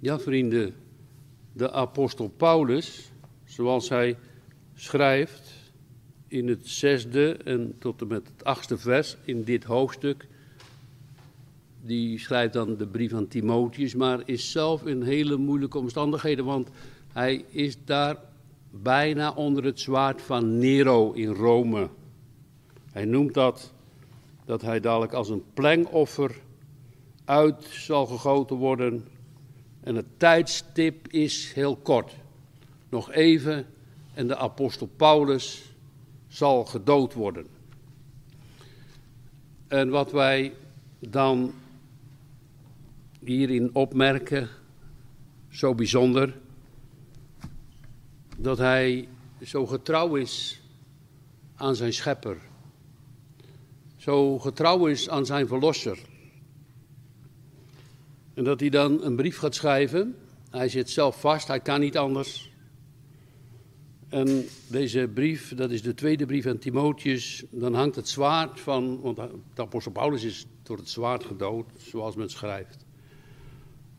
Ja, vrienden, de apostel Paulus, zoals hij schrijft in het zesde en tot en met het achtste vers in dit hoofdstuk, die schrijft dan de brief aan Timotheus, maar is zelf in hele moeilijke omstandigheden, want hij is daar bijna onder het zwaard van Nero in Rome. Hij noemt dat dat hij dadelijk als een plengoffer uit zal gegoten worden. En het tijdstip is heel kort. Nog even en de apostel Paulus zal gedood worden. En wat wij dan hierin opmerken, zo bijzonder, dat hij zo getrouw is aan zijn schepper, zo getrouw is aan zijn verlosser. En dat hij dan een brief gaat schrijven. Hij zit zelf vast, hij kan niet anders. En deze brief, dat is de tweede brief aan Timotheus. Dan hangt het zwaard van, want de apostel Paulus is door het zwaard gedood, zoals men schrijft.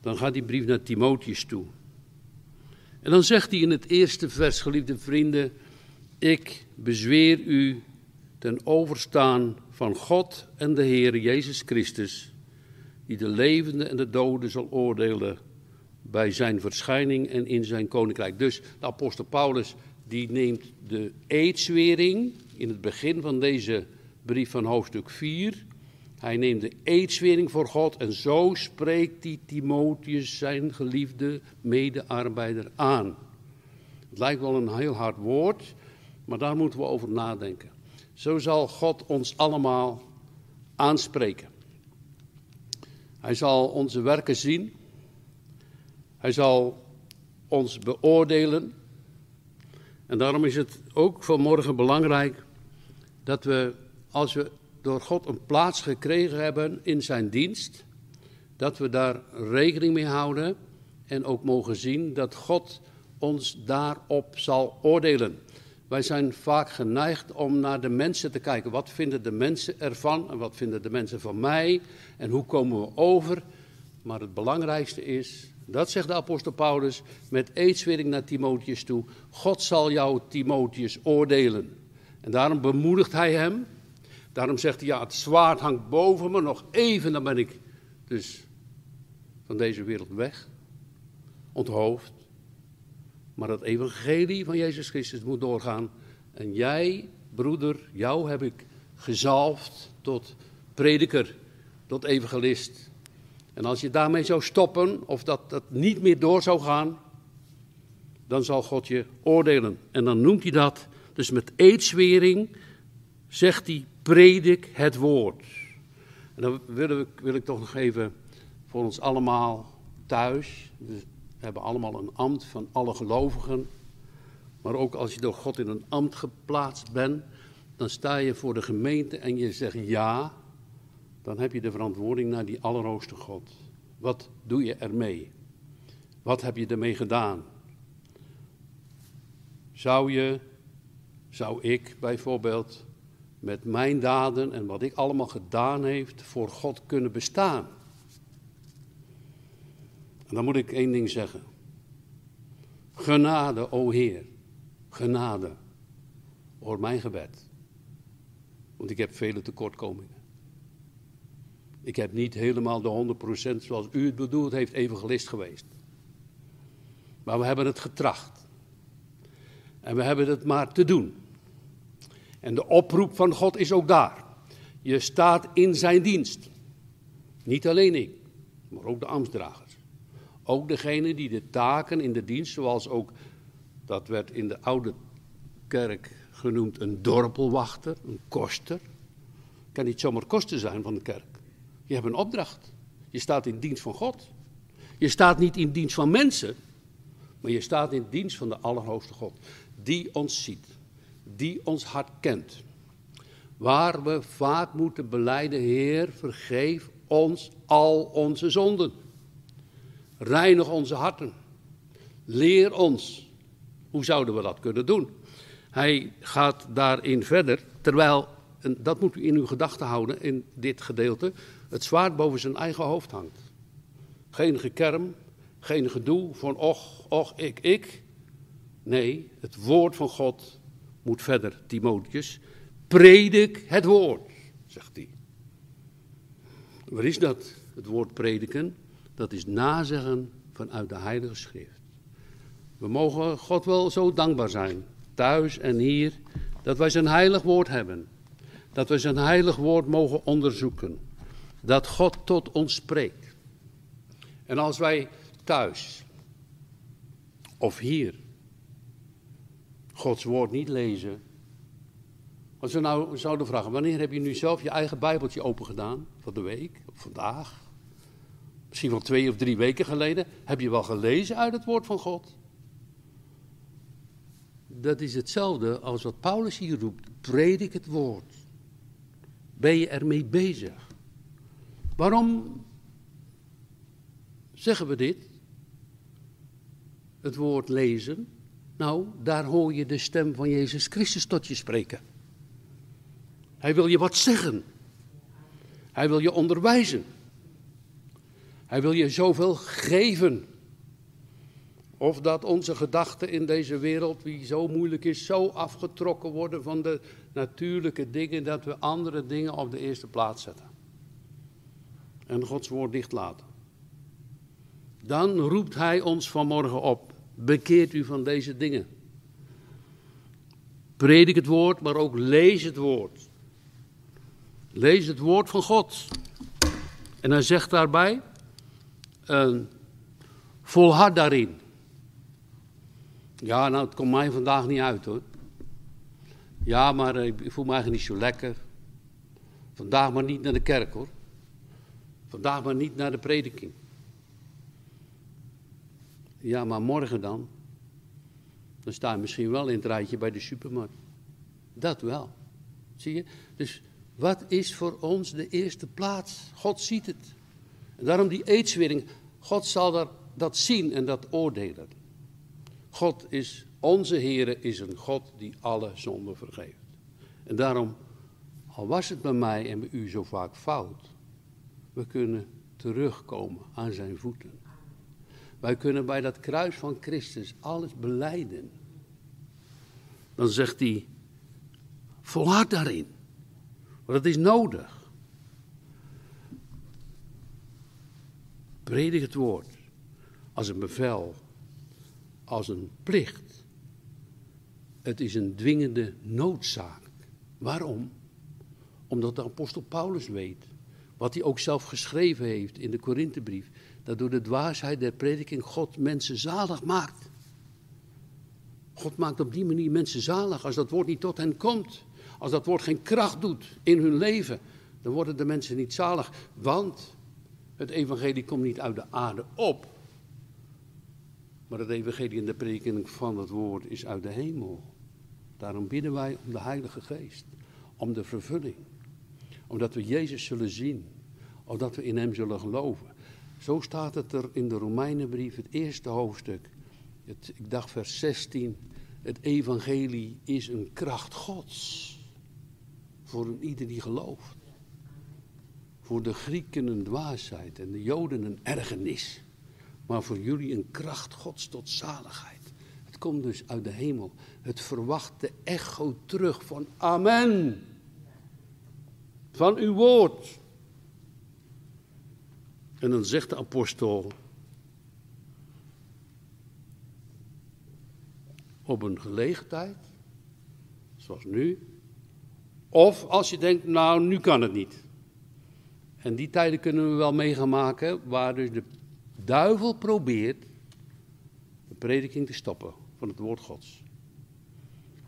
Dan gaat die brief naar Timotheus toe. En dan zegt hij in het eerste vers, geliefde vrienden, ik bezweer u ten overstaan van God en de Heer Jezus Christus, die de levenden en de doden zal oordelen bij zijn verschijning en in zijn koninkrijk. Dus de apostel Paulus die neemt de eedswering in het begin van deze brief van hoofdstuk 4. Hij neemt de eedswering voor God en zo spreekt hij Timotheus, zijn geliefde medearbeider, aan. Het lijkt wel een heel hard woord, maar daar moeten we over nadenken. Zo zal God ons allemaal aanspreken. Hij zal onze werken zien. Hij zal ons beoordelen. En daarom is het ook vanmorgen belangrijk dat we, als we door God een plaats gekregen hebben in zijn dienst, dat we daar rekening mee houden en ook mogen zien dat God ons daarop zal oordelen. Wij zijn vaak geneigd om naar de mensen te kijken. Wat vinden de mensen ervan en wat vinden de mensen van mij en hoe komen we over? Maar het belangrijkste is, dat zegt de apostel Paulus met eedswering naar Timotheus toe, God zal jou Timotheus oordelen. En daarom bemoedigt hij hem. Daarom zegt hij, ja, het zwaard hangt boven me, nog even, dan ben ik dus van deze wereld weg, onthoofd. Maar het evangelie van Jezus Christus moet doorgaan. En jij, broeder, jou heb ik gezalfd tot prediker, tot evangelist. En als je daarmee zou stoppen, of dat dat niet meer door zou gaan, dan zal God je oordelen. En dan noemt hij dat, dus met eedswering zegt hij, predik het woord. En dan wil ik, wil ik toch nog even voor ons allemaal thuis, we hebben allemaal een ambt van alle gelovigen. Maar ook als je door God in een ambt geplaatst bent, dan sta je voor de gemeente en je zegt ja. Dan heb je de verantwoording naar die Allerhoogste God. Wat doe je ermee? Wat heb je ermee gedaan? Zou je, zou ik bijvoorbeeld met mijn daden en wat ik allemaal gedaan heeft voor God kunnen bestaan? En dan moet ik één ding zeggen. Genade, o Heer. Genade. Hoor mijn gebed. Want ik heb vele tekortkomingen. Ik heb niet helemaal de 100% zoals u het bedoeld heeft evangelist geweest. Maar we hebben het getracht. En we hebben het maar te doen. En de oproep van God is ook daar. Je staat in zijn dienst. Niet alleen ik, maar ook de ambtsdragers. Ook degene die de taken in de dienst, zoals ook dat werd in de oude kerk genoemd, een dorpelwachter, een koster. Kan niet zomaar koster zijn van de kerk. Je hebt een opdracht. Je staat in dienst van God. Je staat niet in dienst van mensen, maar je staat in dienst van de Allerhoogste God. Die ons ziet, die ons hart kent. Waar we vaak moeten beleiden, Heer, vergeef ons al onze zonden. Reinig onze harten. Leer ons. Hoe zouden we dat kunnen doen? Hij gaat daarin verder, terwijl, en dat moet u in uw gedachten houden in dit gedeelte, het zwaard boven zijn eigen hoofd hangt. Geen gekerm, Geen gedoe van och, och, ik, ik. Nee, het woord van God moet verder, Timotheus. Predik het woord, zegt hij. Wat is dat, het woord prediken? Dat is nazeggen vanuit de Heilige Schrift. We mogen God wel zo dankbaar zijn, thuis en hier, dat wij zijn heilig woord hebben. Dat wij zijn heilig woord mogen onderzoeken. Dat God tot ons spreekt. En als wij thuis of hier Gods woord niet lezen. Als we nou zouden vragen, wanneer heb je nu zelf je eigen Bijbeltje open gedaan? Van de week, of vandaag? Misschien wel twee of drie weken geleden. Heb je wel gelezen uit het woord van God? Dat is hetzelfde als wat Paulus hier roept. Predik het woord. Ben je ermee bezig? Waarom zeggen we dit? Het woord lezen. Nou, daar hoor je de stem van Jezus Christus tot je spreken. Hij wil je wat zeggen. Hij wil je onderwijzen. Hij wil je zoveel geven. Of dat onze gedachten in deze wereld, die zo moeilijk is, zo afgetrokken worden van de natuurlijke dingen, dat we andere dingen op de eerste plaats zetten. En Gods woord dicht laten. Dan roept Hij ons vanmorgen op. Bekeert u van deze dingen. Predik het woord, maar ook lees het woord. Lees het woord van God. En hij zegt daarbij, uh, volhard daarin. Ja, nou, het komt mij vandaag niet uit hoor. Ja, maar eh, ik voel me eigenlijk niet zo lekker. Vandaag maar niet naar de kerk hoor. Vandaag maar niet naar de prediking. Ja, maar morgen dan? Dan sta je misschien wel in het rijtje bij de supermarkt. Dat wel. Zie je? Dus wat is voor ons de eerste plaats? God ziet het. En daarom die eedswering. God zal dat, dat zien en dat oordelen. God is, onze Heere is een God die alle zonden vergeeft. En daarom, al was het bij mij en bij u zo vaak fout, we kunnen terugkomen aan zijn voeten. Wij kunnen bij dat kruis van Christus alles beleiden. Dan zegt hij, volhard daarin. Want dat is nodig. Predig het woord als een bevel, als een plicht. Het is een dwingende noodzaak. Waarom? Omdat de apostel Paulus weet, wat hij ook zelf geschreven heeft in de Korinthebrief, dat door de dwaasheid der prediking God mensen zalig maakt. God maakt op die manier mensen zalig als dat woord niet tot hen komt. Als dat woord geen kracht doet in hun leven, dan worden de mensen niet zalig. Want het evangelie komt niet uit de aarde op. Maar het evangelie en de prediking van het woord is uit de hemel. Daarom bidden wij om de Heilige Geest. Om de vervulling. Omdat we Jezus zullen zien. Omdat we in Hem zullen geloven. Zo staat het er in de Romeinenbrief, het eerste hoofdstuk. Het, ik dacht vers 16. Het evangelie is een kracht Gods. Voor een ieder die gelooft. Voor de Grieken een dwaasheid en de Joden een ergernis. Maar voor jullie een kracht Gods tot zaligheid. Het komt dus uit de hemel. Het verwacht de echo terug van Amen. Van uw woord. En dan zegt de apostel. Op een gelegenheid, zoals nu, of als je denkt, nou, nu kan het niet. En die tijden kunnen we wel mee gaan maken, waar dus de duivel probeert de prediking te stoppen van het woord Gods.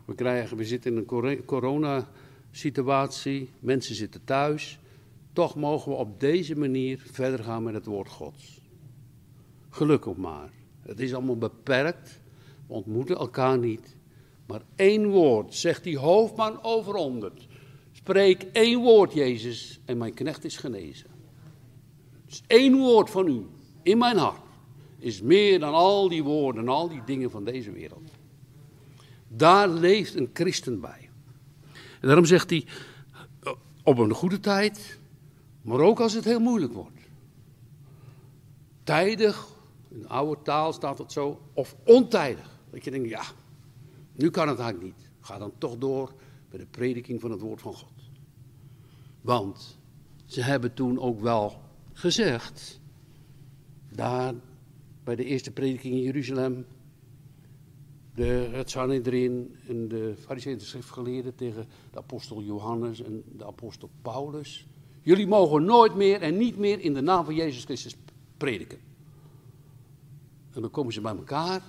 We, krijgen, we zitten in een coronasituatie, mensen zitten thuis. Toch mogen we op deze manier verder gaan met het woord Gods. Gelukkig maar. Het is allemaal beperkt. We ontmoeten elkaar niet. Maar één woord, zegt die hoofdman overonderd. Spreek één woord, Jezus, en mijn knecht is genezen. Dus één woord van u in mijn hart is meer dan al die woorden en al die dingen van deze wereld. Daar leeft een christen bij. En daarom zegt hij, op een goede tijd, maar ook als het heel moeilijk wordt. Tijdig in de oude taal staat het zo, of ontijdig. Dat je denkt, ja, nu kan het eigenlijk niet. Ga dan toch door bij de prediking van het woord van God. Want ze hebben toen ook wel gezegd, daar bij de eerste prediking in Jeruzalem, de, het Sanhedrin en de fariseeën schriftgeleerden tegen de apostel Johannes en de apostel Paulus. Jullie mogen nooit meer en niet meer in de naam van Jezus Christus prediken. En dan komen ze bij elkaar,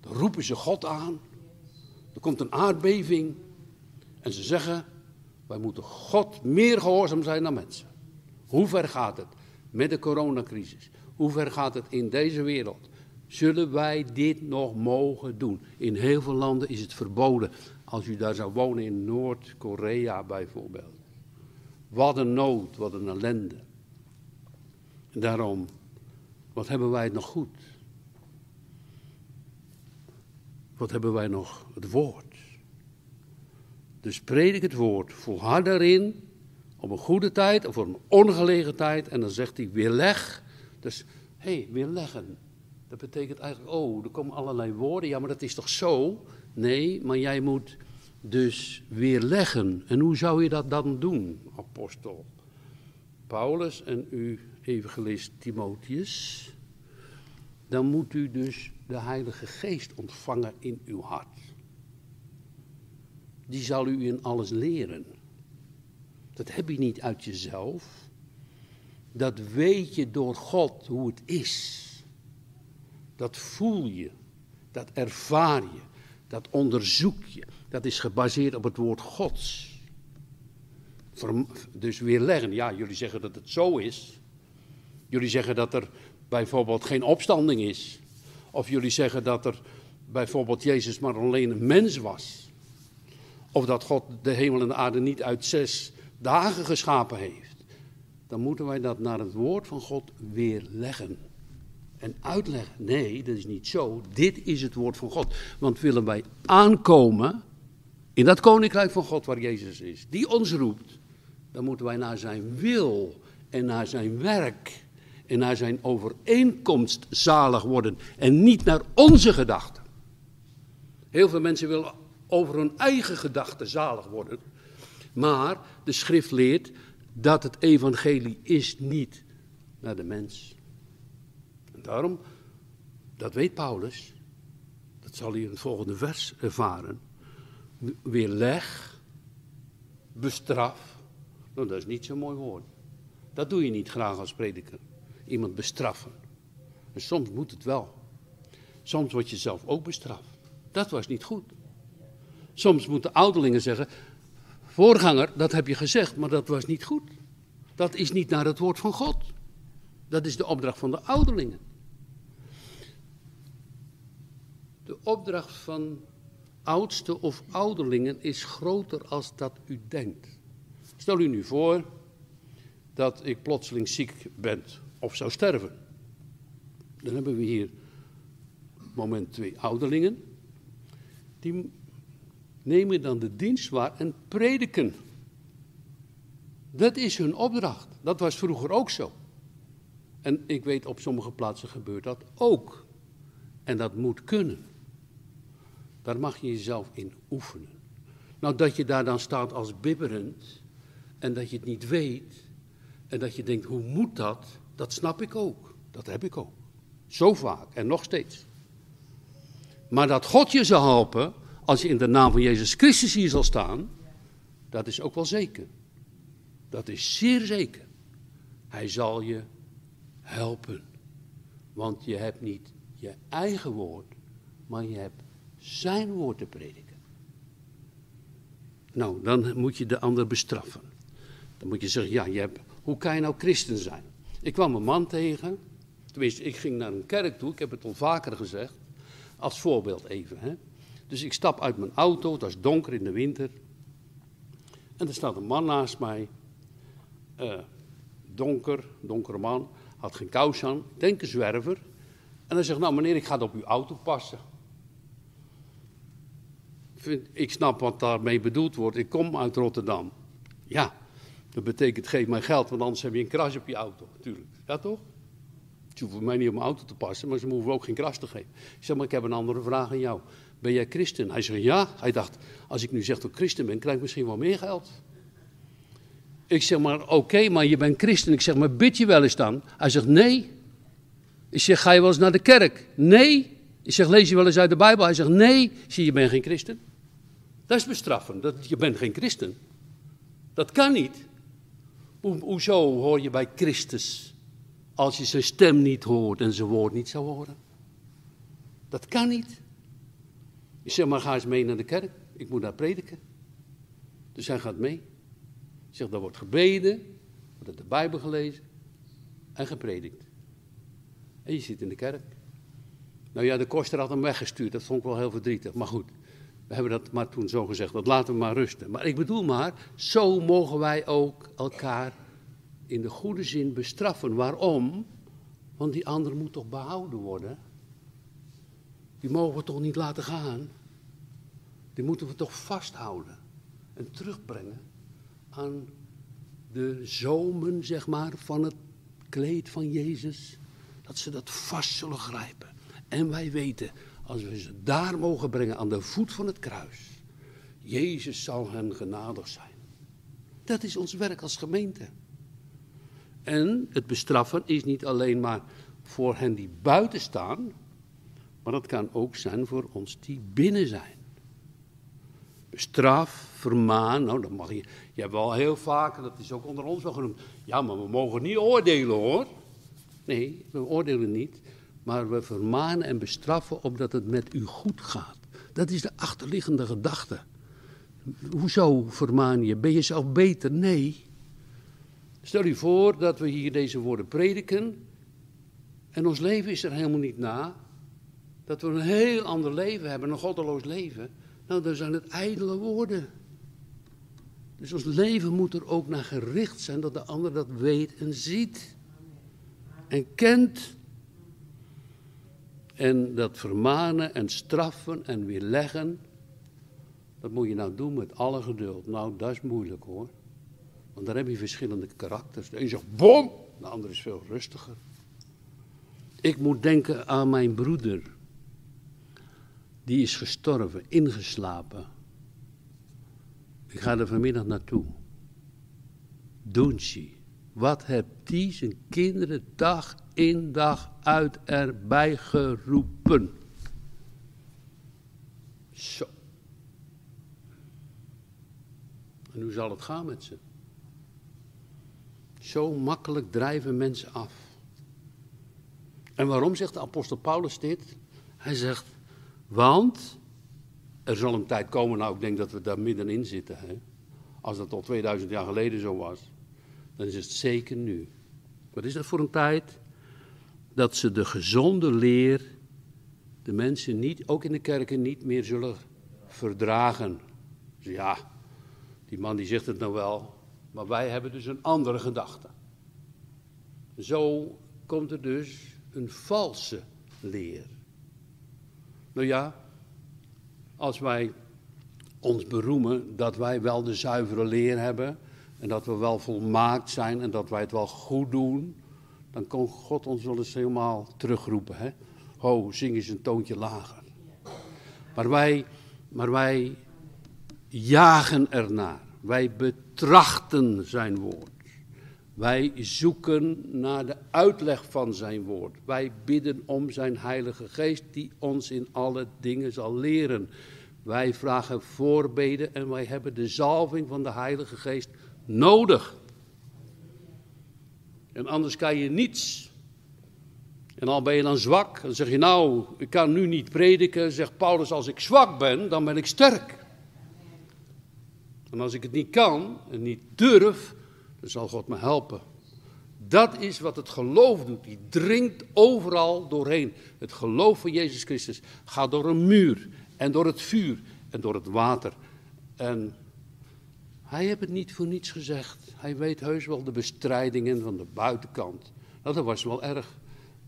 dan roepen ze God aan, er komt een aardbeving en ze zeggen, wij moeten God meer gehoorzaam zijn dan mensen. Hoe ver gaat het met de coronacrisis? Hoe ver gaat het in deze wereld? Zullen wij dit nog mogen doen? In heel veel landen is het verboden. Als u daar zou wonen in Noord-Korea bijvoorbeeld. Wat een nood, wat een ellende. daarom, wat hebben wij nog goed? Wat hebben wij nog? Het woord. Dus predik het woord, volhard daarin, op een goede tijd of op een ongelegen tijd. En dan zegt hij, weerleg. Dus, hé, hey, weerleggen. Dat betekent eigenlijk, oh, er komen allerlei woorden. Ja, maar dat is toch zo? Nee, maar jij moet dus weerleggen. En hoe zou je dat dan doen, apostel? Paulus en u, evangelist Timotheus. Dan moet u dus de Heilige Geest ontvangen in uw hart. Die zal u in alles leren. Dat heb je niet uit jezelf. Dat weet je door God hoe het is. Dat voel je. Dat ervaar je. Dat onderzoek je. Dat is gebaseerd op het woord Gods. Dus weerleggen. Ja, jullie zeggen dat het zo is. Jullie zeggen dat er bijvoorbeeld geen opstanding is. Of jullie zeggen dat er bijvoorbeeld Jezus maar alleen een mens was. Of dat God de hemel en de aarde niet uit zes dagen geschapen heeft. Dan moeten wij dat naar het woord van God weerleggen. En uitleggen. Nee, dat is niet zo. Dit is het woord van God. Want willen wij aankomen in dat koninkrijk van God waar Jezus is, die ons roept, dan moeten wij naar zijn wil en naar zijn werk en naar zijn overeenkomst zalig worden en niet naar onze gedachten. Heel veel mensen willen over hun eigen gedachten zalig worden, maar de schrift leert dat het evangelie is niet naar de mens. En daarom, dat weet Paulus, dat zal hij in het volgende vers ervaren, weerleg, bestraf, nou dat is niet zo'n mooi woord. Dat doe je niet graag als prediker iemand bestraffen. En soms moet het wel. Soms word je zelf ook bestraft. Dat was niet goed. Soms moeten ouderlingen zeggen: Voorganger, dat heb je gezegd, maar dat was niet goed. Dat is niet naar het woord van God. Dat is de opdracht van de ouderlingen. De opdracht van oudste of ouderlingen is groter als dat u denkt. Stel u nu voor dat ik plotseling ziek ben of zou sterven. Dan hebben we hier moment twee ouderlingen. Die nemen dan de dienst waar en prediken. Dat is hun opdracht. Dat was vroeger ook zo. En ik weet op sommige plaatsen gebeurt dat ook. En dat moet kunnen. Daar mag je jezelf in oefenen. Nou, dat je daar dan staat als bibberend en dat je het niet weet en dat je denkt, hoe moet dat? Dat snap ik ook. Dat heb ik ook. Zo vaak en nog steeds. Maar dat God je zal helpen als je in de naam van Jezus Christus hier zal staan, dat is ook wel zeker. Dat is zeer zeker. Hij zal je helpen. Want je hebt niet je eigen woord, maar je hebt zijn woord te prediken. Nou, dan moet je de ander bestraffen. Dan moet je zeggen, ja, je hebt, hoe kan je nou christen zijn? Ik kwam een man tegen. Tenminste, ik ging naar een kerk toe. Ik heb het al vaker gezegd. Als voorbeeld even. Hè. Dus ik stap uit mijn auto. Het was donker in de winter. En er staat een man naast mij. Uh, donker, donkere man. Had geen kous aan. Denk een zwerver. En hij zegt, nou meneer, ik ga op uw auto passen. Ik snap wat daarmee bedoeld wordt. Ik kom uit Rotterdam. Ja, dat betekent geef mij geld, want anders heb je een kras op je auto. Tuurlijk. Ja toch? Ze hoeven mij niet op mijn auto te passen, maar ze hoeven ook geen kras te geven. Ik zeg, maar ik heb een andere vraag aan jou. Ben jij christen? Hij zegt, ja. Hij dacht, als ik nu zeg dat ik christen ben, krijg ik misschien wel meer geld. Ik zeg maar, oké, maar je bent christen. Ik zeg, maar bid je wel eens dan? Hij zegt, nee. Ik zeg, ga je wel eens naar de kerk? Nee. Ik zeg, lees je wel eens uit de Bijbel? Hij zegt, nee. Zie je, bent geen christen. Dat is bestraffen, dat, je bent geen christen. Dat kan niet. Ho, hoezo hoor je bij Christus als je zijn stem niet hoort en zijn woord niet zou horen? Dat kan niet. Ik zeg, maar ga eens mee naar de kerk. Ik moet daar prediken. Dus hij gaat mee. Zeg, daar wordt gebeden, wordt de Bijbel gelezen en gepredikt. En je zit in de kerk. Nou ja, de koster had hem weggestuurd. Dat vond ik wel heel verdrietig. Maar goed, we hebben dat maar toen zo gezegd. Dat laten we maar rusten. Maar ik bedoel maar, zo mogen wij ook elkaar in de goede zin bestraffen. Waarom? Want die ander moet toch behouden worden? Die mogen we toch niet laten gaan? Die moeten we toch vasthouden en terugbrengen aan de zomen, zeg maar, van het kleed van Jezus. Dat ze dat vast zullen grijpen. En wij weten, als we ze daar mogen brengen aan de voet van het kruis, Jezus zal hen genadig zijn. Dat is ons werk als gemeente. En het bestraffen is niet alleen maar voor hen die buiten staan, maar dat kan ook zijn voor ons die binnen zijn. Straf, vermaan, nou dat mag je. Je hebt wel heel vaak, dat is ook onder ons wel genoemd. Ja, maar we mogen niet oordelen hoor. Nee, we oordelen niet. Maar we vermanen en bestraffen opdat het met u goed gaat. Dat is de achterliggende gedachte. Hoezo vermaan je? Ben je zelf beter? Nee. Stel u voor dat we hier deze woorden prediken. En ons leven is er helemaal niet na. Dat we een heel ander leven hebben, een goddeloos leven. Nou, dan zijn het ijdele woorden. Dus ons leven moet er ook naar gericht zijn dat de ander dat weet en ziet. En kent. En dat vermanen en straffen en weerleggen, dat moet je nou doen met alle geduld. Nou, dat is moeilijk hoor. Want daar heb je verschillende karakters. De een zegt bom, de ander is veel rustiger. Ik moet denken aan mijn broeder. Die is gestorven, ingeslapen. Ik ga er vanmiddag naartoe. Doentje. Wat hebt die zijn kinderen dag in dag uit erbij geroepen? Zo. En hoe zal het gaan met ze? Zo makkelijk drijven mensen af. En waarom zegt de apostel Paulus dit? Hij zegt, want er zal een tijd komen, nou ik denk dat we daar middenin zitten. Hè? Als dat al 2000 jaar geleden zo was, dan is het zeker nu. Wat is dat voor een tijd? Dat ze de gezonde leer, de mensen niet, ook in de kerken, niet meer zullen verdragen. Dus ja, die man die zegt het nou wel, maar wij hebben dus een andere gedachte. Zo komt er dus een valse leer. Nou ja, als wij ons beroemen dat wij wel de zuivere leer hebben en dat we wel volmaakt zijn en dat wij het wel goed doen, dan kan God ons wel eens helemaal terugroepen. Hè? Ho, zing eens een toontje lager. Maar wij, maar wij jagen ernaar. Wij betrachten zijn woord. Wij zoeken naar de uitleg van zijn woord. Wij bidden om zijn Heilige Geest die ons in alle dingen zal leren. Wij vragen voorbeden en wij hebben de zalving van de Heilige Geest nodig. En anders kan je niets. En al ben je dan zwak, dan zeg je nou, ik kan nu niet prediken. Zegt Paulus, als ik zwak ben, dan ben ik sterk. En als ik het niet kan en niet durf, dan zal God me helpen. Dat is wat het geloof doet. Die dringt overal doorheen. Het geloof van Jezus Christus gaat door een muur en door het vuur en door het water. En hij heeft het niet voor niets gezegd. Hij weet heus wel de bestrijdingen van de buitenkant. Nou, dat was wel erg.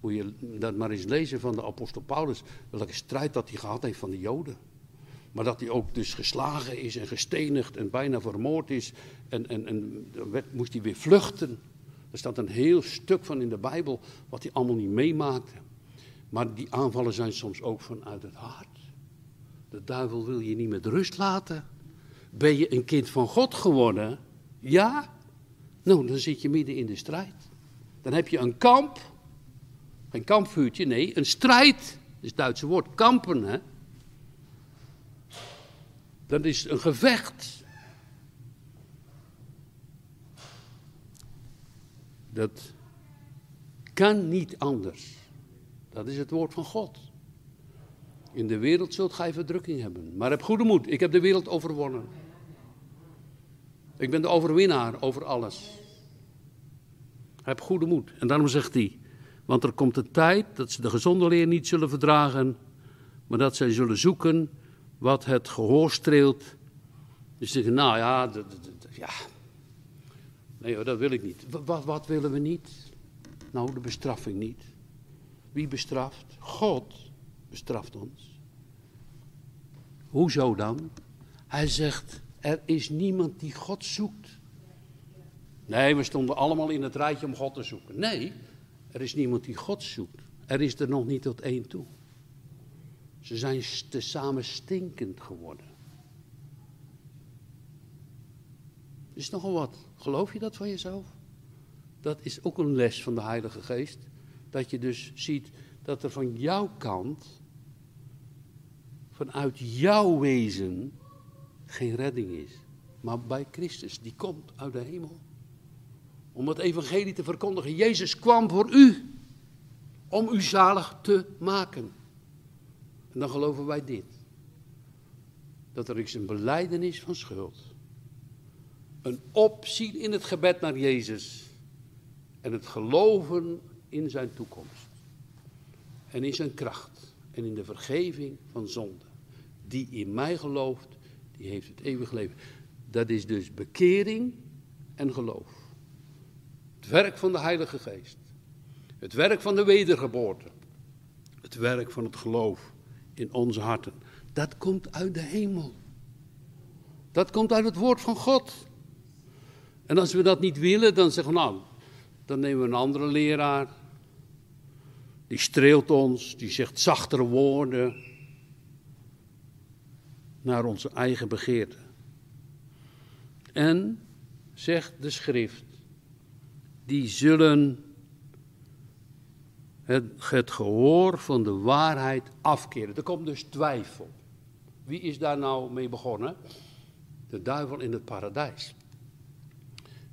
Moet je dat maar eens lezen van de apostel Paulus. Welke strijd dat hij gehad heeft van de Joden. Maar dat hij ook dus geslagen is en gestenigd en bijna vermoord is. En, en, en moest hij weer vluchten. Er staat een heel stuk van in de Bijbel wat hij allemaal niet meemaakte. Maar die aanvallen zijn soms ook vanuit het hart. De duivel wil je niet met rust laten. Ben je een kind van God geworden? Ja? Nou, dan zit je midden in de strijd. Dan heb je een kamp. Geen kampvuurtje, nee, een strijd. Dat is het Duitse woord, kampen, hè. Dat is een gevecht. Dat kan niet anders. Dat is het woord van God. In de wereld zult gij verdrukking hebben. Maar heb goede moed, ik heb de wereld overwonnen. Ik ben de overwinnaar over alles. Heb goede moed. En daarom zegt hij, want er komt een tijd dat ze de gezonde leer niet zullen verdragen, maar dat zij zullen zoeken wat het gehoor streelt. Dus ze zeggen, nou ja, ja. Nee dat wil ik niet. Wat, wat willen we niet? Nou, de bestraffing niet. Wie bestraft? God bestraft ons. Hoezo dan? Hij zegt, er is niemand die God zoekt. Nee, we stonden allemaal in het rijtje om God te zoeken. Nee, er is niemand die God zoekt. Er is er nog niet tot één toe. Ze zijn te samen stinkend geworden. Is nogal wat. Geloof je dat van jezelf? Dat is ook een les van de Heilige Geest. Dat je dus ziet dat er van jouw kant, vanuit jouw wezen, geen redding is. Maar bij Christus, die komt uit de hemel. Om het evangelie te verkondigen. Jezus kwam voor u. Om u zalig te maken. En dan geloven wij dit. Dat er is een beleidenis van schuld. Een opzien in het gebed naar Jezus. En het geloven in zijn toekomst. En in zijn kracht. En in de vergeving van zonde. Die in mij gelooft, die heeft het eeuwig leven. Dat is dus bekering en geloof. Het werk van de Heilige Geest. Het werk van de wedergeboorte. Het werk van het geloof in onze harten. Dat komt uit de hemel. Dat komt uit het woord van God. En als we dat niet willen, dan zeggen we nou, dan nemen we een andere leraar. Die streelt ons, die zegt zachtere woorden naar onze eigen begeerte. En, zegt de schrift, die zullen het, gehoor van de waarheid afkeren. Er komt dus twijfel. Wie is daar nou mee begonnen? De duivel in het paradijs.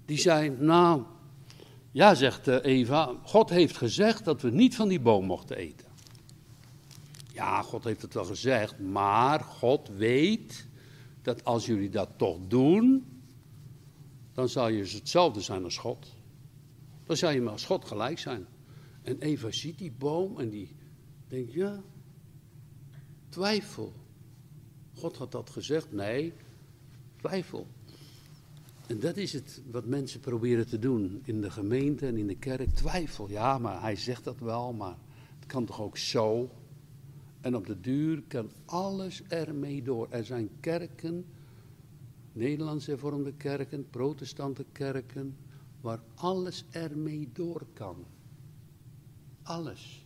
Die zei, nou, ja, zegt eh, Eva, God heeft gezegd dat we niet van die boom mochten eten. Ja, God heeft het wel gezegd, maar God weet dat als jullie dat toch doen, dan zal je hetzelfde zijn als God. Dan zal je maar als God gelijk zijn. En Eva ziet die boom en die denkt, ja, twijfel. God had dat gezegd? Nee, twijfel. En dat is het wat mensen proberen te doen in de gemeente en in de kerk. Twijfel, ja, maar hij zegt dat wel, maar het kan toch ook zo? En op de duur kan alles ermee door. Er zijn kerken, Nederlandse hervormde kerken, protestante kerken, waar alles ermee door kan. Alles.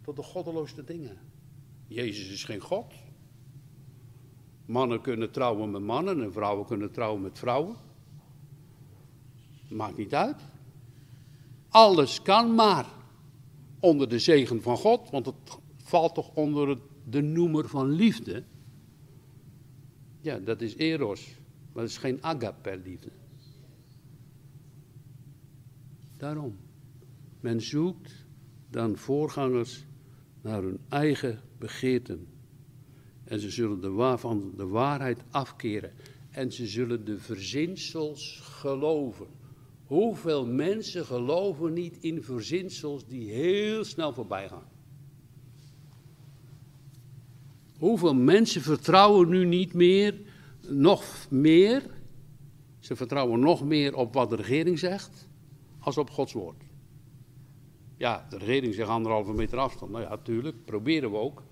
Tot de goddeloosste dingen. Jezus is geen God. Mannen kunnen trouwen met mannen en vrouwen kunnen trouwen met vrouwen. Maakt niet uit. Alles kan maar onder de zegen van God, want het valt toch onder de noemer van liefde. Ja, dat is eros, maar dat is geen agape liefde. Daarom. Men zoekt dan voorgangers naar hun eigen begeerten. En ze zullen de van de waarheid afkeren. En ze zullen de verzinsels geloven. Hoeveel mensen geloven niet in verzinsels die heel snel voorbij gaan? Hoeveel mensen vertrouwen nu niet meer, nog meer, ze vertrouwen nog meer op wat de regering zegt, als op Gods woord. Ja, de regering zegt anderhalve meter afstand. Nou ja, natuurlijk, proberen we ook.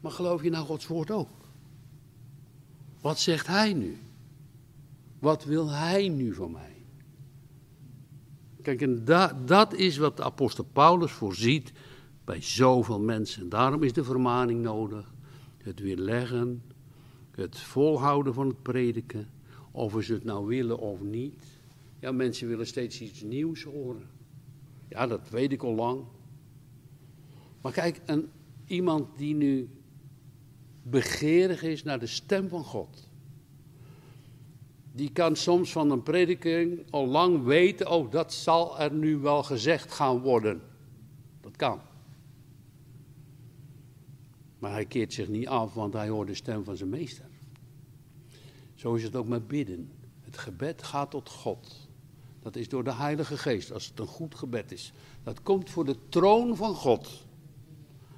Maar geloof je nou Gods woord ook? Wat zegt hij nu? Wat wil hij nu van mij? Kijk, en da, dat is wat de apostel Paulus voorziet bij zoveel mensen. Daarom is de vermaning nodig. Het weerleggen, het volhouden van het prediken. Of ze het nou willen of niet. Ja, mensen willen steeds iets nieuws horen. Ja, dat weet ik al lang. Maar kijk, een, iemand die nu begeerig is naar de stem van God. Die kan soms van een prediking al lang weten, oh dat zal er nu wel gezegd gaan worden. Dat kan. Maar hij keert zich niet af, want hij hoort de stem van zijn meester. Zo is het ook met bidden. Het gebed gaat tot God. Dat is door de Heilige Geest, als het een goed gebed is. Dat komt voor de troon van God.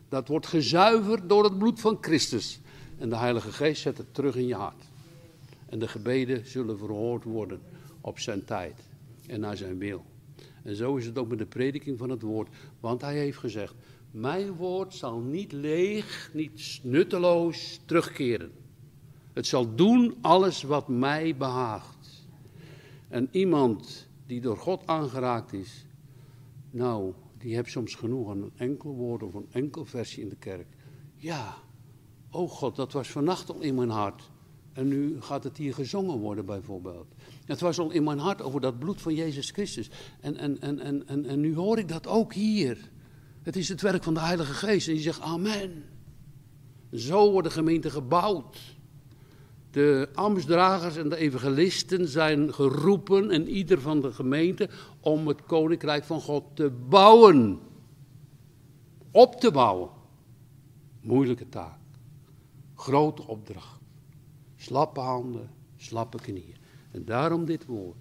Dat wordt gezuiverd door het bloed van Christus. En de Heilige Geest zet het terug in je hart. En de gebeden zullen verhoord worden op zijn tijd en naar zijn wil. En zo is het ook met de prediking van het woord. Want hij heeft gezegd: Mijn woord zal niet leeg, niet nutteloos terugkeren. Het zal doen alles wat mij behaagt. En iemand die door God aangeraakt is, nou, die hebt soms genoeg aan een enkel woord of een enkel versje in de kerk. Ja, oh God, dat was vannacht al in mijn hart. En nu gaat het hier gezongen worden bijvoorbeeld. Het was al in mijn hart over dat bloed van Jezus Christus. En, en, en, en, en, en nu hoor ik dat ook hier. Het is het werk van de Heilige Geest. En je zegt amen. Zo wordt de gemeente gebouwd. De ambtsdragers en de evangelisten zijn geroepen, en ieder van de gemeente, om het koninkrijk van God te bouwen. Op te bouwen. Moeilijke taak. Grote opdracht. Slappe handen, slappe knieën. En daarom dit woord.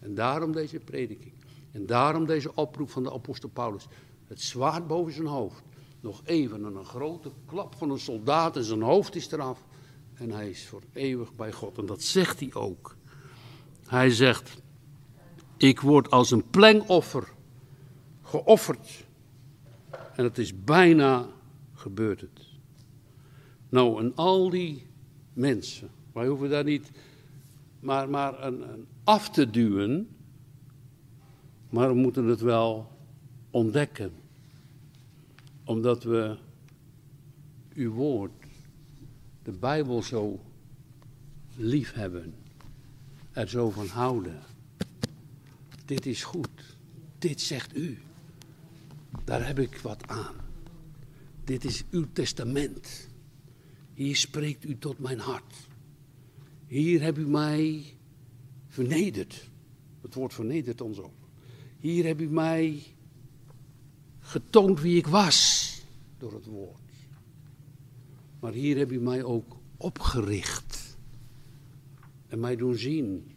En daarom deze prediking. En daarom deze oproep van de apostel Paulus. Het zwaard boven zijn hoofd. Nog even en een grote klap van een soldaat en zijn hoofd is eraf. En hij is voor eeuwig bij God. En dat zegt hij ook. Hij zegt, ik word als een plengoffer geofferd. En het is bijna gebeurd het. Nou, en al die mensen, wij hoeven daar niet maar, maar een, een af te duwen, maar we moeten het wel ontdekken. Omdat we uw woord de Bijbel zo lief hebben, er zo van houden. Dit is goed, dit zegt u. Daar heb ik wat aan. Dit is uw testament. Hier spreekt u tot mijn hart. Hier heb u mij vernederd. Het woord vernedert ons ook. Hier heb u mij getoond wie ik was door het woord. Maar hier heb u mij ook opgericht. En mij doen zien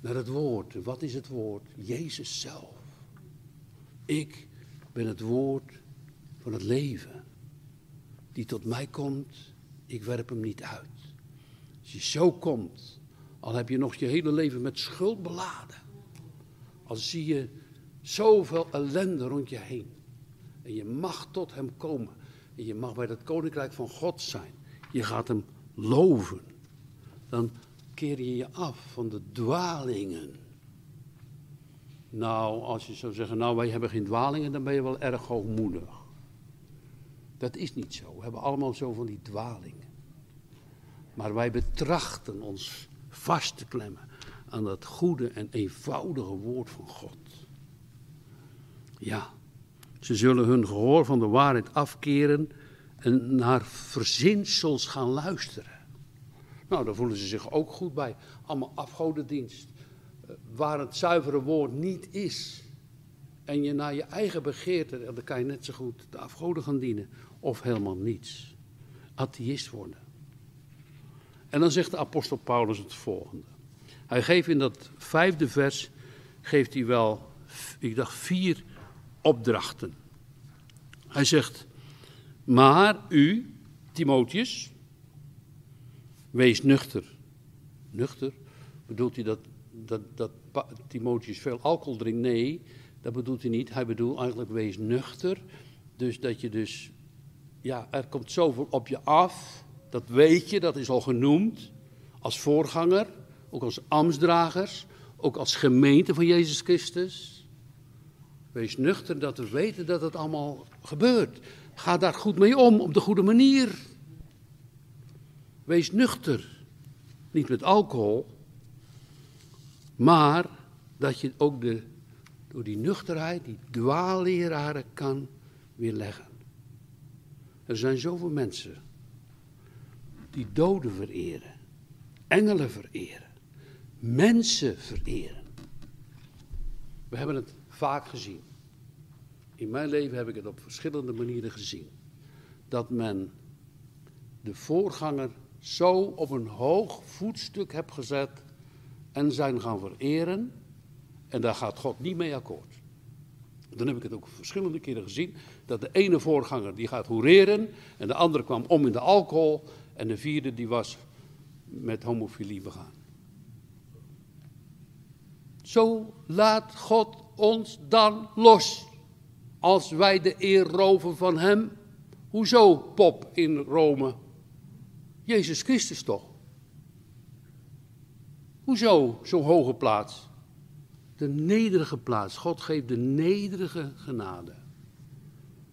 naar het woord. Wat is het woord? Jezus zelf. Ik ben het woord van het leven. Die tot mij komt, ik werp hem niet uit. Als je zo komt, al heb je nog je hele leven met schuld beladen. Al zie je zoveel ellende rond je heen. En je mag tot hem komen. Je mag bij het koninkrijk van God zijn. Je gaat hem loven. Dan keer je je af van de dwalingen. Nou, als je zou zeggen, nou wij hebben geen dwalingen, dan ben je wel erg hoogmoedig. Dat is niet zo. We hebben allemaal zo van die dwalingen. Maar wij betrachten ons vast te klemmen aan dat goede en eenvoudige woord van God. Ja, ze zullen hun gehoor van de waarheid afkeren en naar verzinsels gaan luisteren. Nou, daar voelen ze zich ook goed bij. Allemaal afgodendienst. Eh, waar het zuivere woord niet is. En je naar je eigen begeerte, dan kan je net zo goed de afgoden gaan dienen. Of helemaal niets. Atheïst worden. En dan zegt de apostel Paulus het volgende. Hij geeft in dat vijfde vers, geeft hij wel, ik dacht, vier opdrachten. Hij zegt, maar u, Timotheus, wees nuchter. Nuchter? Bedoelt hij dat, dat, dat Timotheus veel alcohol drinkt? Nee, dat bedoelt hij niet. Hij bedoelt eigenlijk wees nuchter. Dus dat je dus, ja, er komt zoveel op je af. Dat weet je, dat is al genoemd. Als voorganger, ook als ambtsdragers, ook als gemeente van Jezus Christus. Wees nuchter dat we weten dat het allemaal gebeurt. Ga daar goed mee om, op de goede manier. Wees nuchter. Niet met alcohol, maar dat je ook de, door die nuchterheid, die dwaalleraren kan weerleggen. Er zijn zoveel mensen die doden vereren, engelen vereren, mensen vereren. We hebben het vaak gezien. In mijn leven heb ik het op verschillende manieren gezien. Dat men de voorganger zo op een hoog voetstuk hebt gezet en zijn gaan vereren. En daar gaat God niet mee akkoord. Dan heb ik het ook verschillende keren gezien. Dat de ene voorganger die gaat hoereren. En de andere kwam om in de alcohol. En de vierde die was met homofilie begaan. Zo laat God ons dan los. Als wij de eer roven van hem. Hoezo pop in Rome? Jezus Christus toch? Hoezo zo'n hoge plaats? De nederige plaats. God geeft de nederige genade.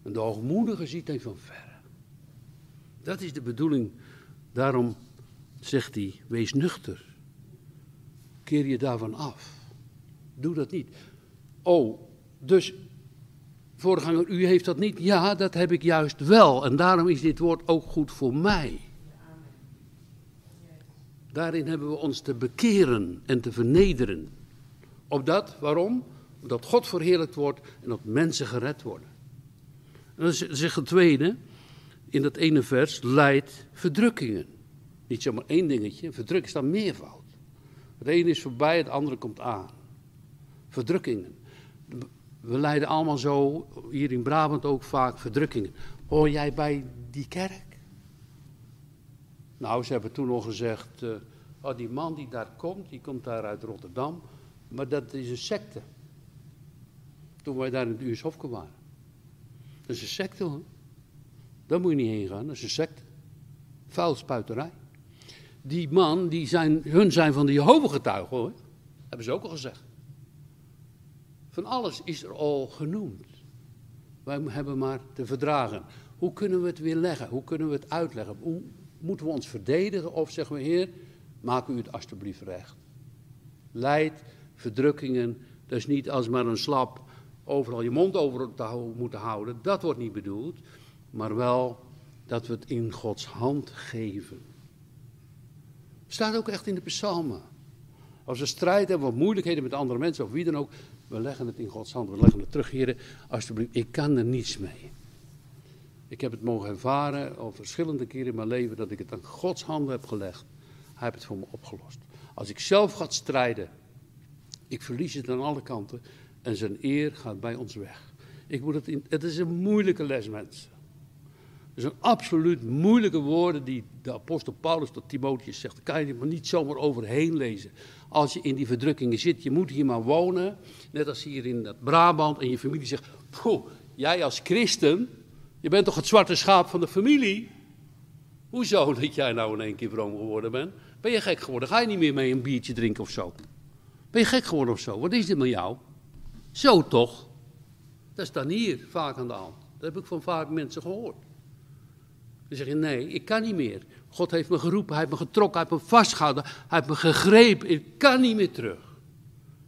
En de hoogmoedige ziet hij van verre. Dat is de bedoeling. Daarom zegt hij: wees nuchter. Keer je daarvan af. Doe dat niet. Oh, dus voorganger, u heeft dat niet? Ja, dat heb ik juist wel. En daarom is dit woord ook goed voor mij. Daarin hebben we ons te bekeren en te vernederen. Opdat, waarom? Omdat God verheerlijkt wordt en dat mensen gered worden. En dan zegt het tweede, in dat ene vers, leidt verdrukkingen. Niet zomaar één dingetje, verdrukking is dan meervoud. Het ene is voorbij, het andere komt aan. Verdrukkingen. We leiden allemaal zo, hier in Brabant ook vaak, verdrukkingen. Hoor jij bij die kerk? Nou, ze hebben toen nog gezegd, uh, oh, die man die daar komt, die komt daar uit Rotterdam, maar dat is een secte. Toen wij daar in het Uurshofke waren. Dat is een secte hoor. Daar moet je niet heen gaan, dat is een secte. Vuilspuiterij. Die man, die zijn, hun zijn van de Jehovah-getuigen hoor. Hebben ze ook al gezegd. Van alles is er al genoemd. Wij hebben maar te verdragen. Hoe kunnen we het weer leggen? Hoe kunnen we het uitleggen? Hoe moeten we ons verdedigen of zeggen we, Heer, maak u het alstublieft recht. Leid, verdrukkingen, dat is niet als maar een slap overal je mond over te moeten houden. Dat wordt niet bedoeld, maar wel dat we het in Gods hand geven. Staat ook echt in de psalmen. Als we strijd hebben of moeilijkheden met andere mensen of wie dan ook, we leggen het in Gods hand. We leggen het terug, heren, alsjeblieft, ik kan er niets mee. Ik heb het mogen ervaren al verschillende keren in mijn leven dat ik het aan Gods handen heb gelegd. Hij heeft het voor me opgelost. Als ik zelf ga strijden, ik verlies het aan alle kanten en zijn eer gaat bij ons weg. Ik moet het, het is een moeilijke les, mensen. Het zijn absoluut moeilijke woorden die de apostel Paulus tot Timotheus zegt. Daar kan je maar niet zomaar overheen lezen. Als je in die verdrukkingen zit, je moet hier maar wonen. Net als hier in dat Brabant en je familie zegt, poeh, jij als christen, je bent toch het zwarte schaap van de familie? Hoezo dat jij nou in één keer vroom geworden bent? Ben je gek geworden? Ga je niet meer mee een biertje drinken of zo? Ben je gek geworden of zo? Wat is dit met jou? Zo toch? Dat is dan hier vaak aan de hand. Dat heb ik van vaak mensen gehoord. Dan zeg je, nee, ik kan niet meer. God heeft me geroepen, hij heeft me getrokken, hij heeft me vastgehouden, hij heeft me gegrepen. Ik kan niet meer terug.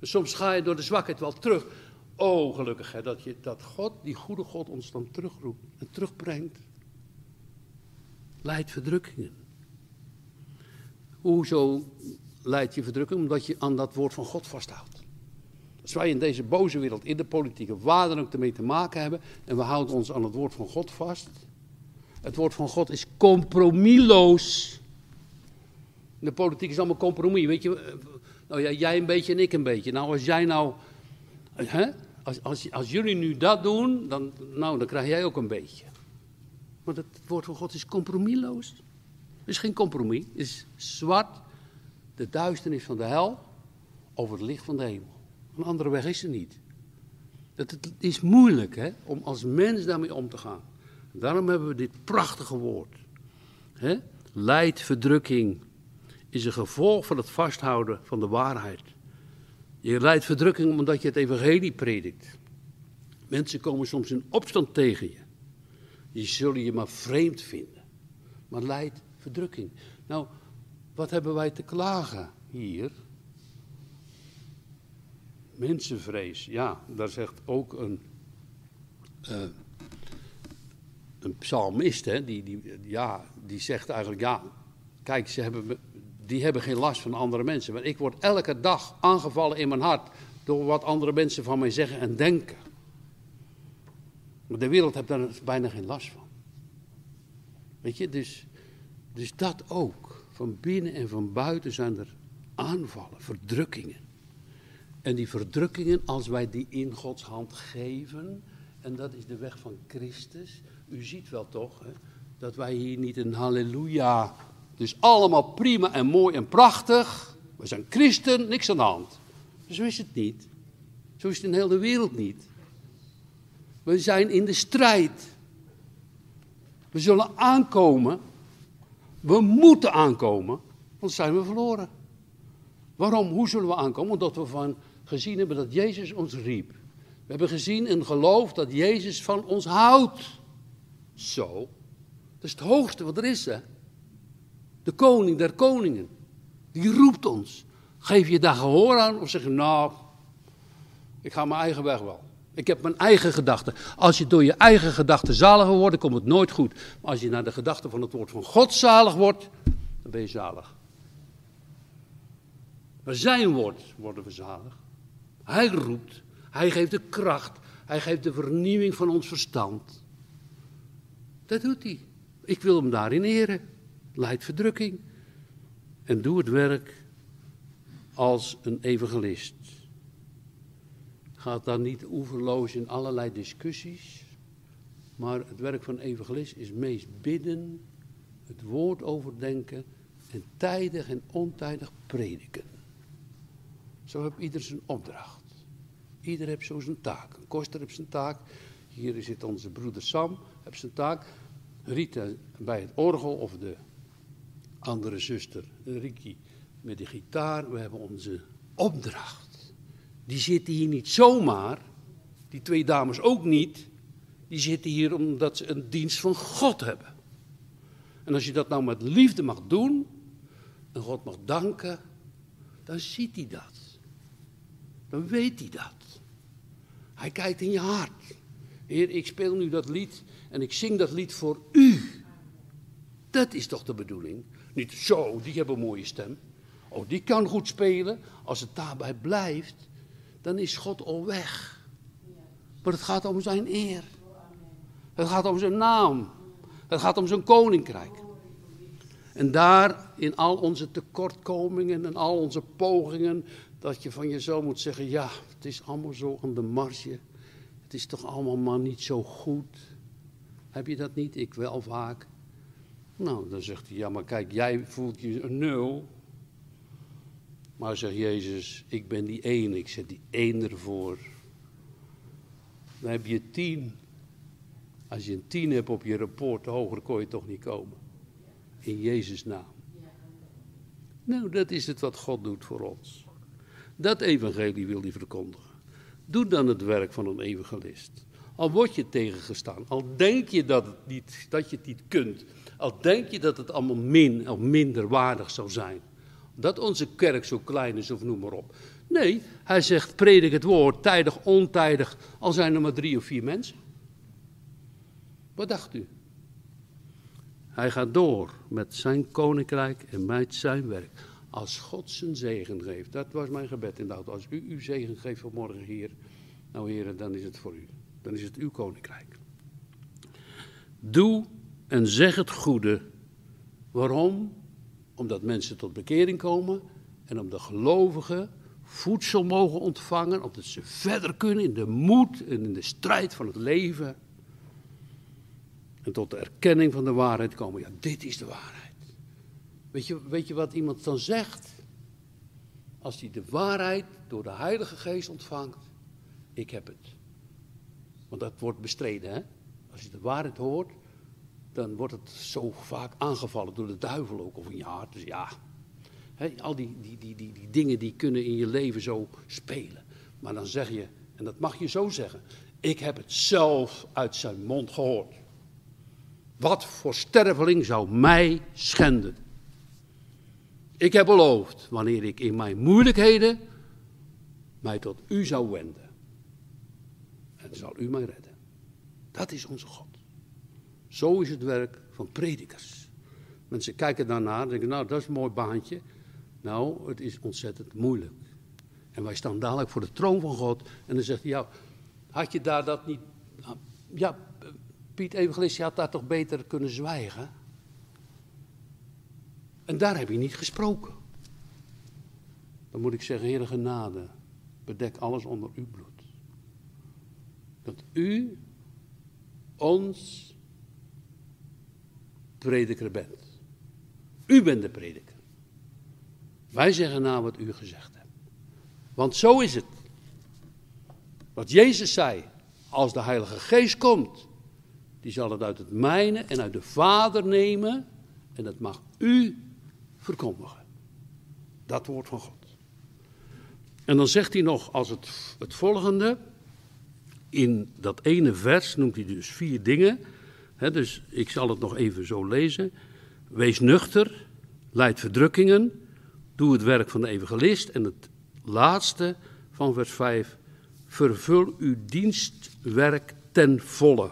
soms ga je door de zwakheid wel terug. Oh, gelukkig hè, dat, je, dat God, die goede God, ons dan terugroept en terugbrengt. Leidt verdrukkingen. Hoezo leidt je verdrukking? Omdat je aan dat woord van God vasthoudt. Als wij in deze boze wereld, in de politiek, waar dan ook ermee te maken hebben, en we houden ons aan het woord van God vast. Het woord van God is compromisloos. De politiek is allemaal compromis. Weet je, nou ja, jij een beetje en ik een beetje. Nou, als jij nou Hè? Als, als, als jullie nu dat doen, dan, nou, dan krijg jij ook een beetje. Maar het woord van God is compromisloos. Het is geen compromis. Het is zwart, de duisternis van de hel, over het licht van de hemel. Een andere weg is er niet. Het, is moeilijk hè, om als mens daarmee om te gaan. Daarom hebben we dit prachtige woord. Hè? Leid, verdrukking is een gevolg van het vasthouden van de waarheid. Je leidt verdrukking omdat je het evangelie predikt. Mensen komen soms in opstand tegen je. Die zullen je maar vreemd vinden. Maar leidt verdrukking. Nou, wat hebben wij te klagen hier? Mensenvrees, ja, daar zegt ook een, uh, een psalmist, hè, die, die, ja, die zegt eigenlijk, ja, kijk, ze hebben, die hebben geen last van andere mensen. Maar ik word elke dag aangevallen in mijn hart door wat andere mensen van mij zeggen en denken. Maar de wereld heeft daar bijna geen last van. Weet je, dus, dus dat ook. Van binnen en van buiten zijn er aanvallen, verdrukkingen. En die verdrukkingen, als wij die in Gods hand geven, en dat is de weg van Christus. U ziet wel toch, hè, dat wij hier niet een halleluja, dus allemaal prima en mooi en prachtig. We zijn christen, niks aan de hand. Zo is het niet. Zo is het in heel de wereld niet. We zijn in de strijd. We zullen aankomen. We moeten aankomen, want zijn we verloren. Waarom? Hoe zullen we aankomen? Omdat we van gezien hebben dat Jezus ons riep. We hebben gezien en geloofd dat Jezus van ons houdt. Zo. Dat is het hoogste wat er is, hè. De koning der koningen. Die roept ons. Geef je daar gehoor aan of zeg je, nou, ik ga mijn eigen weg wel. Ik heb mijn eigen gedachten. Als je door je eigen gedachten zalig wordt, komt het nooit goed. Maar als je naar de gedachten van het woord van God zalig wordt, dan ben je zalig. Maar zijn woord worden we zalig. Hij roept, hij geeft de kracht, hij geeft de vernieuwing van ons verstand. Dat doet hij. Ik wil hem daarin eren. Leid verdrukking. En doe het werk als een evangelist. Gaat dan niet oeverloos in allerlei discussies. Maar het werk van evangelist is meest bidden, het woord overdenken en tijdig en ontijdig prediken. Zo heeft ieder zijn opdracht. Ieder heeft zo zijn taak. Een koster heeft zijn taak. Hier zit onze broeder Sam, heeft zijn taak. Rita bij het orgel of de andere zuster Riki met de gitaar. We hebben onze opdracht. Die zitten hier niet zomaar. Die twee dames ook niet. Die zitten hier omdat ze een dienst van God hebben. En als je dat nou met liefde mag doen, en God mag danken, dan ziet hij dat dan weet hij dat. Hij kijkt in je hart. Heer, ik speel nu dat lied en ik zing dat lied voor u. Dat is toch de bedoeling? Niet zo, die hebben een mooie stem. Oh, die kan goed spelen. Als het daarbij blijft, dan is God al weg. Maar het gaat om zijn eer. Het gaat om zijn naam. Het gaat om zijn koninkrijk. En daar, in al onze tekortkomingen en al onze pogingen dat je van jezelf moet zeggen, ja, het is allemaal zo aan de marge. Het is toch allemaal maar niet zo goed. Heb je dat niet? Ik wel vaak. Nou, dan zegt hij, ja, maar kijk, jij voelt je een nul. Maar zegt Jezus, ik ben die één, ik zet die één ervoor. Dan heb je tien. Als je een tien hebt op je rapport, hoger kon je toch niet komen. In Jezus' naam. Nou, dat is het wat God doet voor ons. Dat evangelie wil hij verkondigen. Doe dan het werk van een evangelist. Al word je tegengestaan, al denk je dat, het niet, dat je het niet kunt, al denk je dat het allemaal min of minder waardig zou zijn. Dat onze kerk zo klein is of noem maar op. Nee, hij zegt predik het woord, tijdig, ontijdig, al zijn er maar drie of vier mensen. Wat dacht u? Hij gaat door met zijn koninkrijk en met zijn werk. Als God zijn zegen geeft. Dat was mijn gebed in de auto. Als u uw zegen geeft vanmorgen hier. Nou heren, dan is het voor u. Dan is het uw koninkrijk. Doe en zeg het goede. Waarom? Omdat mensen tot bekering komen. En omdat gelovigen voedsel mogen ontvangen. Omdat ze verder kunnen in de moed en in de strijd van het leven. En tot de erkenning van de waarheid komen. Ja, dit is de waarheid. Weet je, weet je wat iemand dan zegt? Als hij de waarheid door de Heilige Geest ontvangt, ik heb het. Want dat wordt bestreden, hè? Als je de waarheid hoort, dan wordt het zo vaak aangevallen door de duivel ook, of in je hart. Dus ja, al die, die, die, die, die dingen die kunnen in je leven zo spelen. Maar dan zeg je, en dat mag je zo zeggen, Ik heb het zelf uit zijn mond gehoord. Wat voor sterveling zou mij schenden? Ik heb beloofd, wanneer ik in mijn moeilijkheden mij tot u zou wenden. Zal u mij redden. Dat is onze God. Zo is het werk van predikers. Mensen kijken daarnaar en denken, nou dat is een mooi baantje. Nou, het is ontzettend moeilijk. En wij staan dadelijk voor de troon van God. En dan zegt hij, ja, had je daar dat niet... Ja, Piet Evangelist, je had daar toch beter kunnen zwijgen? En daar heb je niet gesproken. Dan moet ik zeggen, Heere genade, bedek alles onder uw bloed. Dat u ons prediker bent. U bent de prediker. Wij zeggen na wat u gezegd hebt. Want zo is het. Wat Jezus zei, als de Heilige Geest komt, die zal het uit het mijne en uit de Vader nemen en dat mag u verkondigen. Dat woord van God. En dan zegt hij nog als het, het volgende, in dat ene vers noemt hij dus vier dingen. dus ik zal het nog even zo lezen. Wees nuchter, leid verdrukkingen, doe het werk van de evangelist. En het laatste van vers 5, vervul uw dienstwerk ten volle.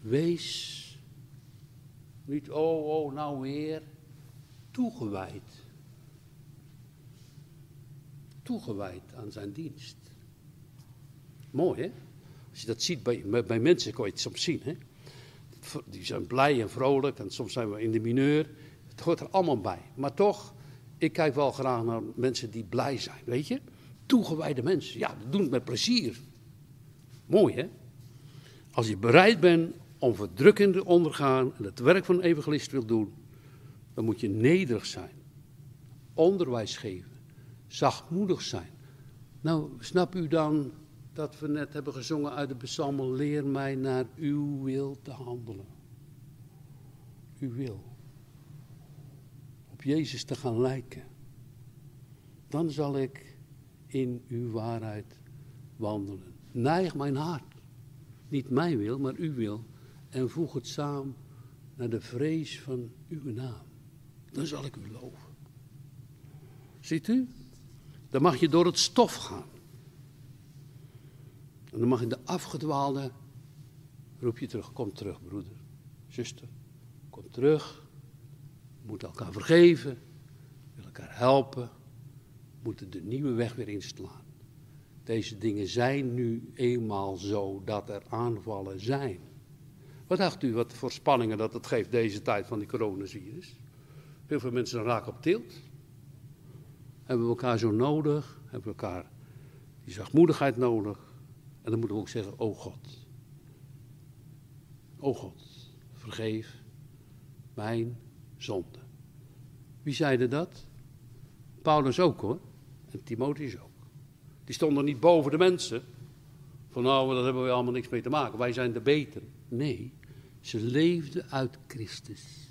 Wees niet, oh, oh, nou weer, toegewijd. Toegewijd aan zijn dienst. Mooi, hè? Als je dat ziet bij, bij mensen, kan je het soms zien, hè? Die zijn blij en vrolijk en soms zijn we in de mineur. Het hoort er allemaal bij. Maar toch, ik kijk wel graag naar mensen die blij zijn, weet je? Toegewijde mensen, ja, dat doen het met plezier. Mooi, hè? Als je bereid bent om verdrukking te ondergaan en het werk van een evangelist wil doen, dan moet je nederig zijn, onderwijs geven, zachtmoedig zijn. Nou, snap u dan dat we net hebben gezongen uit de psalmen, leer mij naar uw wil te handelen. Uw wil. Op Jezus te gaan lijken. Dan zal ik in uw waarheid wandelen. Neig mijn hart. Niet mijn wil, maar uw wil. En voeg het samen naar de vrees van uw naam. Dan zal ik u loven. Ziet u? Dan mag je door het stof gaan. En dan mag in de afgedwaalde roep je terug. Kom terug, broeder, zuster. Kom terug. We moeten elkaar vergeven. We elkaar helpen. Moeten de nieuwe weg weer inslaan. Deze dingen zijn nu eenmaal zo dat er aanvallen zijn. Wat dacht u wat voor spanningen dat het geeft deze tijd van die coronavirus? Heel veel mensen raken op tilt. Hebben we elkaar zo nodig? Hebben we elkaar die zachtmoedigheid nodig? En dan moeten we ook zeggen, o God. O God, vergeef mijn zonde. Wie zeide dat? Paulus ook hoor. En Timotheus ook. Die stonden niet boven de mensen. Van nou, daar hebben we allemaal niks mee te maken. Wij zijn de beter. Nee, ze leefden uit Christus.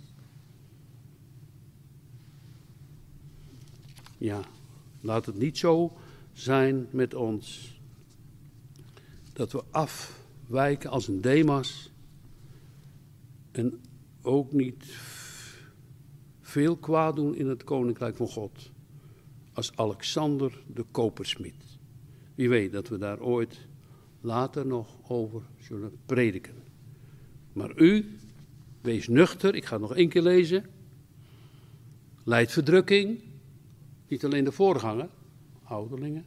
Ja, laat het niet zo zijn met ons dat we afwijken als een Demas en ook niet veel kwaad doen in het koninkrijk van God als Alexander de kopersmid. Wie weet dat we daar ooit later nog over zullen prediken. Maar u, wees nuchter, ik ga het nog één keer lezen. Leid verdrukking, niet alleen de voorganger, ouderlingen,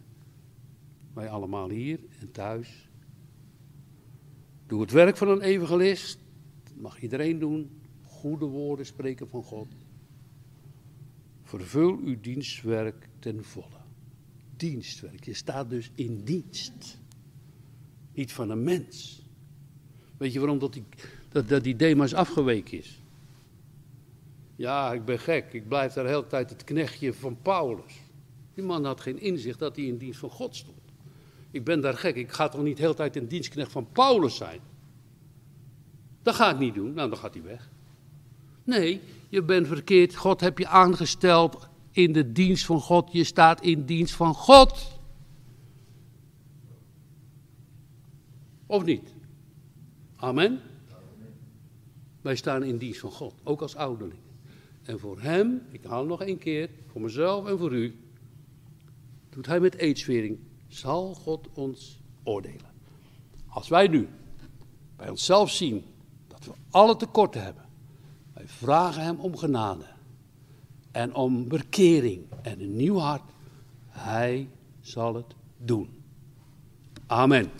wij allemaal hier en thuis. Doe het werk van een evangelist. Dat mag iedereen doen. Goede woorden spreken van God. Vervul uw dienstwerk ten volle. Dienstwerk. Je staat dus in dienst. Niet van een mens. Weet je waarom dat die, dat, dat die Demas afgeweken is? Ja, ik ben gek. Ik blijf daar de hele tijd het knechtje van Paulus. Die man had geen inzicht dat hij in dienst van God stond. Ik ben daar gek. Ik ga toch niet de hele tijd een dienstknecht van Paulus zijn? Dat ga ik niet doen. Nou, dan gaat hij weg. Nee, je bent verkeerd. God heb je aangesteld in de dienst van God. Je staat in dienst van God. Of niet? Amen? Wij staan in dienst van God, ook als ouderling. En voor hem, ik haal nog één keer, voor mezelf en voor u, doet hij met eedsvering, zal God ons oordelen. Als wij nu bij onszelf zien dat we alle tekorten hebben, wij vragen hem om genade en om bekering en een nieuw hart, hij zal het doen. Amen.